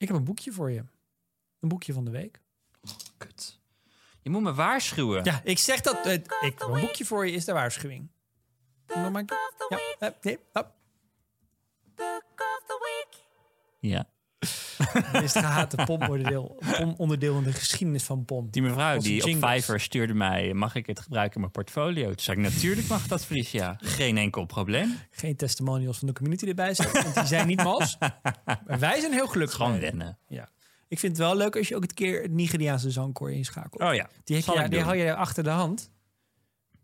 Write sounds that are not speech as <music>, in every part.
Ik heb een boekje voor je. Een boekje van de week. Kut. Je moet me waarschuwen. Ja, ik zeg dat. eh, ik heb een boekje voor je is de waarschuwing. Nog maar. Ja, eh, nee, hop. Ja. Dit is het gehate pomonderdeel pom onderdeel in de geschiedenis van POM. Die mevrouw die op jingles. Fiverr stuurde mij... mag ik het gebruiken in mijn portfolio? Toen zei ik, natuurlijk mag dat, Felicia. Geen enkel probleem. Geen testimonials van de community erbij zetten, want die zijn niet mals. Maar wij zijn heel gelukkig. Gewoon wennen. Ja. Ik vind het wel leuk als je ook een keer het Nigeriaanse zangkoor inschakelt. Oh ja, die, heb je, die hou je achter de hand.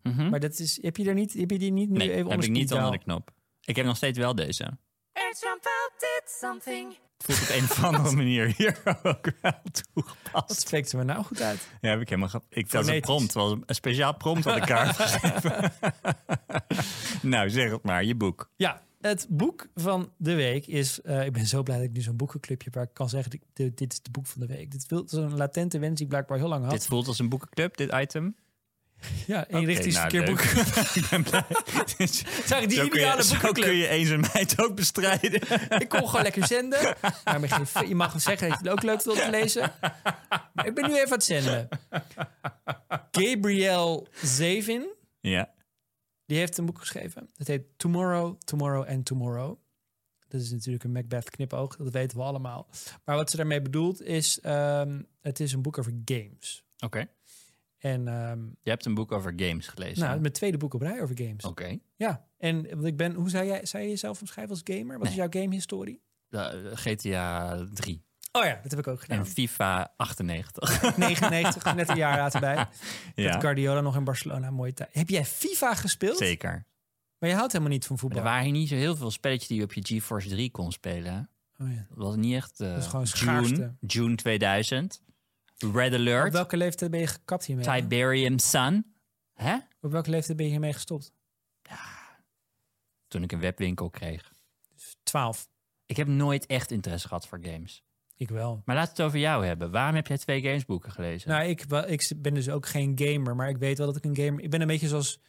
Mhm. Maar dat is, heb je er niet, heb je die niet nu Nee, even heb ik niet onder de knop. Ik heb nog steeds wel deze. Something. Het voelt op een of andere <laughs> manier hier ook wel toegepast. Dat spreekt ze me nou goed uit. Ja, heb ik helemaal gehad. Ik is een prompt. was een speciaal prompt had ik haar <laughs> geschreven. <laughs> nou, zeg het maar. Je boek. Ja, het boek van de week is... eh, ik ben zo blij dat ik nu zo'n boekenclubje heb... waar ik kan zeggen, dit, dit is de boek van de week. Dit is een latente wens die ik blijkbaar heel lang had. Dit voelt als een boekenclub, dit item. Ja, Oké, eenrichtingsverkeerboek. nou, leuk. <laughs> ik ben blij. <laughs> Zeg, die zo, kun ideale je, boekenclub. kun je eenzaamheid ook bestrijden. <laughs> Ik kon gewoon lekker zenden. Maar je mag zeggen dat je het ook leuk wilt lezen. Maar ik ben nu even aan het zenden. Gabriel Zevin, ja. die heeft een boek geschreven. Dat heet Tomorrow, Tomorrow and Tomorrow. Dat is natuurlijk een Macbeth knipoog, dat weten we allemaal. Maar wat ze daarmee bedoelt is, ehm, het is een boek over games. Oké. En ehm, Je hebt een boek over games gelezen. nou, mijn tweede boek op rij over games. Oké. Ja, en want ik ben, hoe zou jij, zou je jezelf omschrijven als gamer? Wat is jouw gamehistorie? Uh, GTA 3 Oh ja, dat heb ik ook gedaan. en FIFA 98. 99, <laughs> net een jaar later bij. ja, Met Guardiola nog in Barcelona, mooie tijd. Heb jij FIFA gespeeld? zeker. Maar je houdt helemaal niet van Maar voetbal. er waren hier niet zo heel veel spelletjes die je op je GeForce 3 kon spelen. Oh ja. Dat was niet echt... eh, Dat is gewoon. June 2000. Red Alert. Op welke leeftijd ben je gekapt hiermee? Tiberium Sun. Hè? Op welke leeftijd ben je hiermee gestopt? Toen ik een webwinkel kreeg. 12. Ik heb nooit echt interesse gehad voor games. Ik wel. Maar laten we het over jou hebben. Waarom heb jij twee gamesboeken gelezen? Nou, ik, wel- ik ben dus ook geen gamer, maar ik weet wel dat ik een gamer... Ik ben een beetje zoals...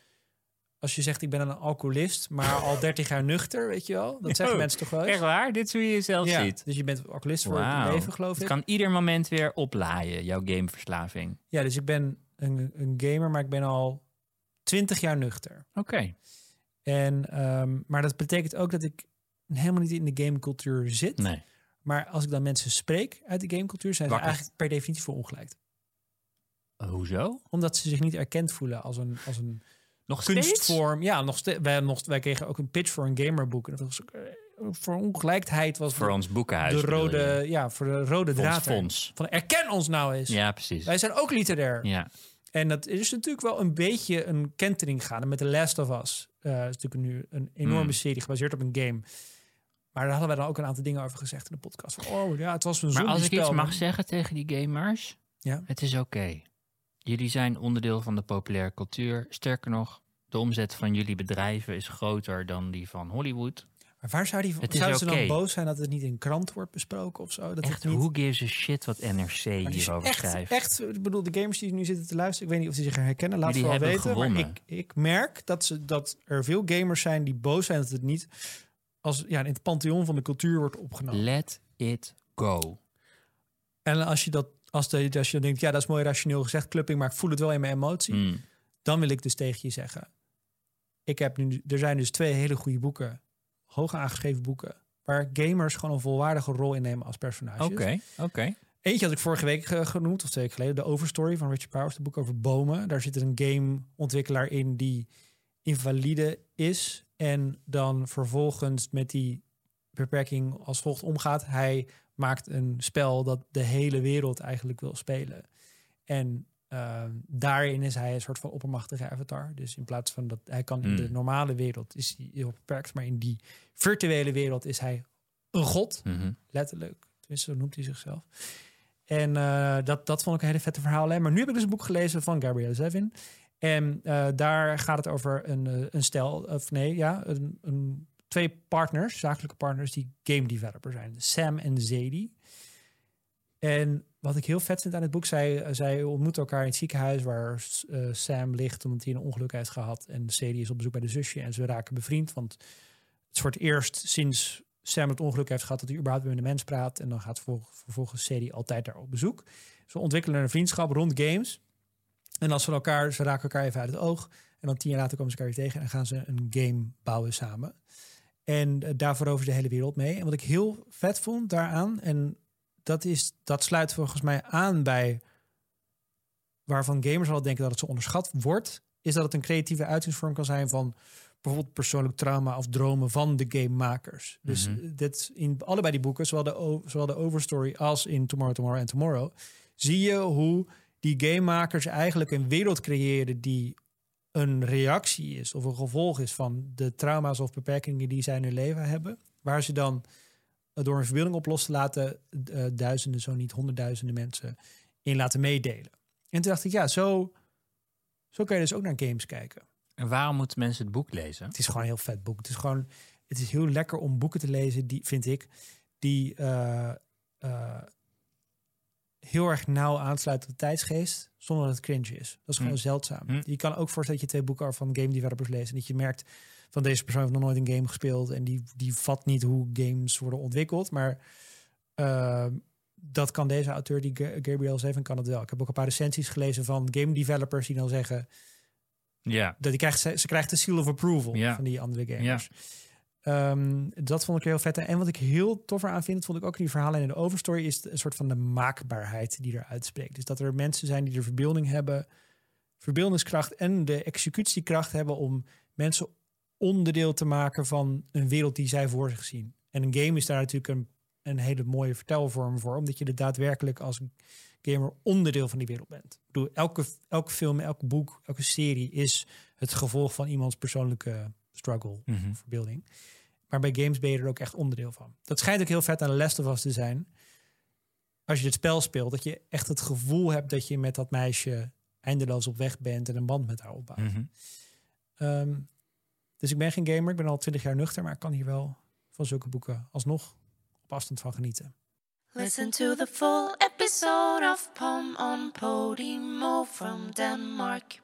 Als je zegt, ik ben een alcoholist, maar al <laughs> 30 jaar nuchter, weet je wel? Dat zeggen Oh, mensen toch wel eens? Echt waar? Dit is hoe je jezelf Ja, ziet? dus je bent alcoholist voor Wauw. het leven, geloof Het ik. kan ieder moment weer oplaaien, jouw gameverslaving. Ja, dus ik ben een, een gamer, maar ik ben al 20 jaar nuchter. Oké. En, ehm, maar dat betekent ook dat ik helemaal niet in de gamecultuur zit. Nee. Maar als ik dan mensen spreek uit de gamecultuur, zijn ze eigenlijk per definitie voor ongelijk. Hoezo? Omdat ze zich niet erkend voelen als een, als een Nog steeds? kunstvorm. Ja, nog steeds. Wij, nog, wij kregen ook een pitch voor een gamerboek. En dat was ook, eh, voor ongelijkheid was Voor de- ons boekenhuis. de rode, ja, voor de rode ons draad. fonds. Van erken ons nou eens. Ja, precies. Wij zijn ook literair. Ja. En dat is natuurlijk wel een beetje een kentering gaande met The Last of Us. Eh is natuurlijk nu een enorme Hmm. serie gebaseerd op een game. Maar daar hadden wij dan ook een aantal dingen over gezegd in de podcast. Van, oh ja, het was een Maar als ik iets mag zeggen tegen die gamers, Ja. het is oké. Jullie zijn onderdeel van de populaire cultuur. Sterker nog, de omzet van jullie bedrijven is groter dan die van Hollywood. Maar waar zou die Het zouden ze dan boos zijn dat het niet in krant wordt besproken of zo? Dat Echt, niet, who gives a shit wat NRC hierover echt, schrijft? echt, ik bedoel, de gamers die nu zitten te luisteren, ik weet niet of die zich herkennen, laat Jullie het wel weten. Maar ik, ik merk dat, ze, dat er veel gamers zijn die boos zijn dat het niet als, ja, in het pantheon van de cultuur wordt opgenomen. Let it go. En als je dat, als, de, als je denkt, ja, dat is mooi rationeel gezegd, clubbing, maar ik voel het wel in mijn emotie, Mm. dan wil ik dus tegen je zeggen, ik heb nu, er zijn dus twee hele goede boeken, hoog aangeschreven boeken, waar gamers gewoon een volwaardige rol innemen als personages. Oké, oké. Eentje had ik vorige week ge- genoemd, of twee weken geleden. De Overstory van Richard Powers, het boek over bomen. Daar zit een gameontwikkelaar in die invalide is. En dan vervolgens met die beperking als volgt omgaat. Hij maakt een spel dat de hele wereld eigenlijk wil spelen. En ehm, daarin is hij een soort van oppermachtige avatar. Dus in plaats van dat hij kan in Hmm. de normale wereld is hij heel beperkt. Maar in die virtuele wereld is hij een god Mhm. letterlijk. Tenminste, zo noemt hij zichzelf. En eh, dat, dat vond ik een hele vette verhaal. Maar nu heb ik dus een boek gelezen van Gabrielle Zevin. En eh, daar gaat het over een, eh, een stel, of nee, ja, een, een, twee partners, zakelijke partners, die game developer zijn. Sam en Zadie. En wat ik heel vet vind aan het boek, zij, zij ontmoeten elkaar in het ziekenhuis waar eh, Sam ligt omdat hij een ongeluk heeft gehad. En Sadie is op bezoek bij de zusje en ze raken bevriend. Want het is eerst sinds Sam het ongeluk heeft gehad dat hij überhaupt met een mens praat. En dan gaat vervolgens, Sadie altijd daar op bezoek. Ze ontwikkelen een vriendschap rond games. En als ze elkaar, ze raken elkaar even uit het oog. En dan tien jaar later komen ze elkaar weer tegen en gaan ze een game bouwen samen. En uh, daarvoor over de hele wereld mee. En wat ik heel vet vond daaraan, en dat, is, dat sluit volgens mij aan bij waarvan gamers al denken dat het zo onderschat wordt, is dat het een creatieve uitingsvorm kan zijn van bijvoorbeeld persoonlijk trauma of dromen van de gamemakers. Dus Mhm. dit in allebei die boeken, zowel de, zowel de Overstory als in Tomorrow, Tomorrow en Tomorrow, zie je hoe die gamemakers eigenlijk een wereld creëren die een reactie is of een gevolg is van de trauma's of beperkingen die zij in hun leven hebben, waar ze dan door een verbeelding op los te laten eh, duizenden, zo niet honderdduizenden mensen in laten meedelen. En toen dacht ik, ja, zo, zo kan je dus ook naar games kijken. En waarom moeten mensen het boek lezen? Het is gewoon een heel vet boek. Het is gewoon, het is heel lekker om boeken te lezen, die vind ik, die eh, eh, heel erg nauw aansluiten op de tijdsgeest, zonder dat het cringe is. Dat is gewoon Hm. zeldzaam. Hm. Je kan ook voorstellen dat je twee boeken van game developers leest en dat je merkt van deze persoon heeft nog nooit een game gespeeld en die, die vat niet hoe games worden ontwikkeld, maar eh, dat kan deze auteur, die Ga- Gabriel Zevin, kan het wel. Ik heb ook een paar recensies gelezen van game developers die dan zeggen, Ja, dat die krijgt, ze, ze krijgt de seal of approval Ja. van die andere gamers. Ehm, dat vond ik heel vet. En wat ik heel tof aan vind, vond ik ook in die verhalen in de overstory, is een soort van de maakbaarheid die eruit spreekt. Dus dat er mensen zijn die de verbeelding hebben, verbeeldingskracht en de executiekracht hebben om mensen onderdeel te maken van een wereld die zij voor zich zien. En een game is daar natuurlijk een, een hele mooie vertelvorm voor, omdat je er daadwerkelijk als gamer onderdeel van die wereld bent. Ik bedoel, elke, elke film, elk boek, elke serie is het gevolg van iemands persoonlijke struggle, Mhm. verbeelding. Maar bij games ben je er ook echt onderdeel van. Dat schijnt ook heel vet aan de Last of Us te zijn. Als je het spel speelt, dat je echt het gevoel hebt dat je met dat meisje eindeloos op weg bent en een band met haar opbouwt. Mhm. Ehm, dus ik ben geen gamer, ik ben al twintig jaar nuchter, maar ik kan hier wel van zulke boeken alsnog op afstand van genieten. Listen to the full episode of Pom on Podimo from Denmark.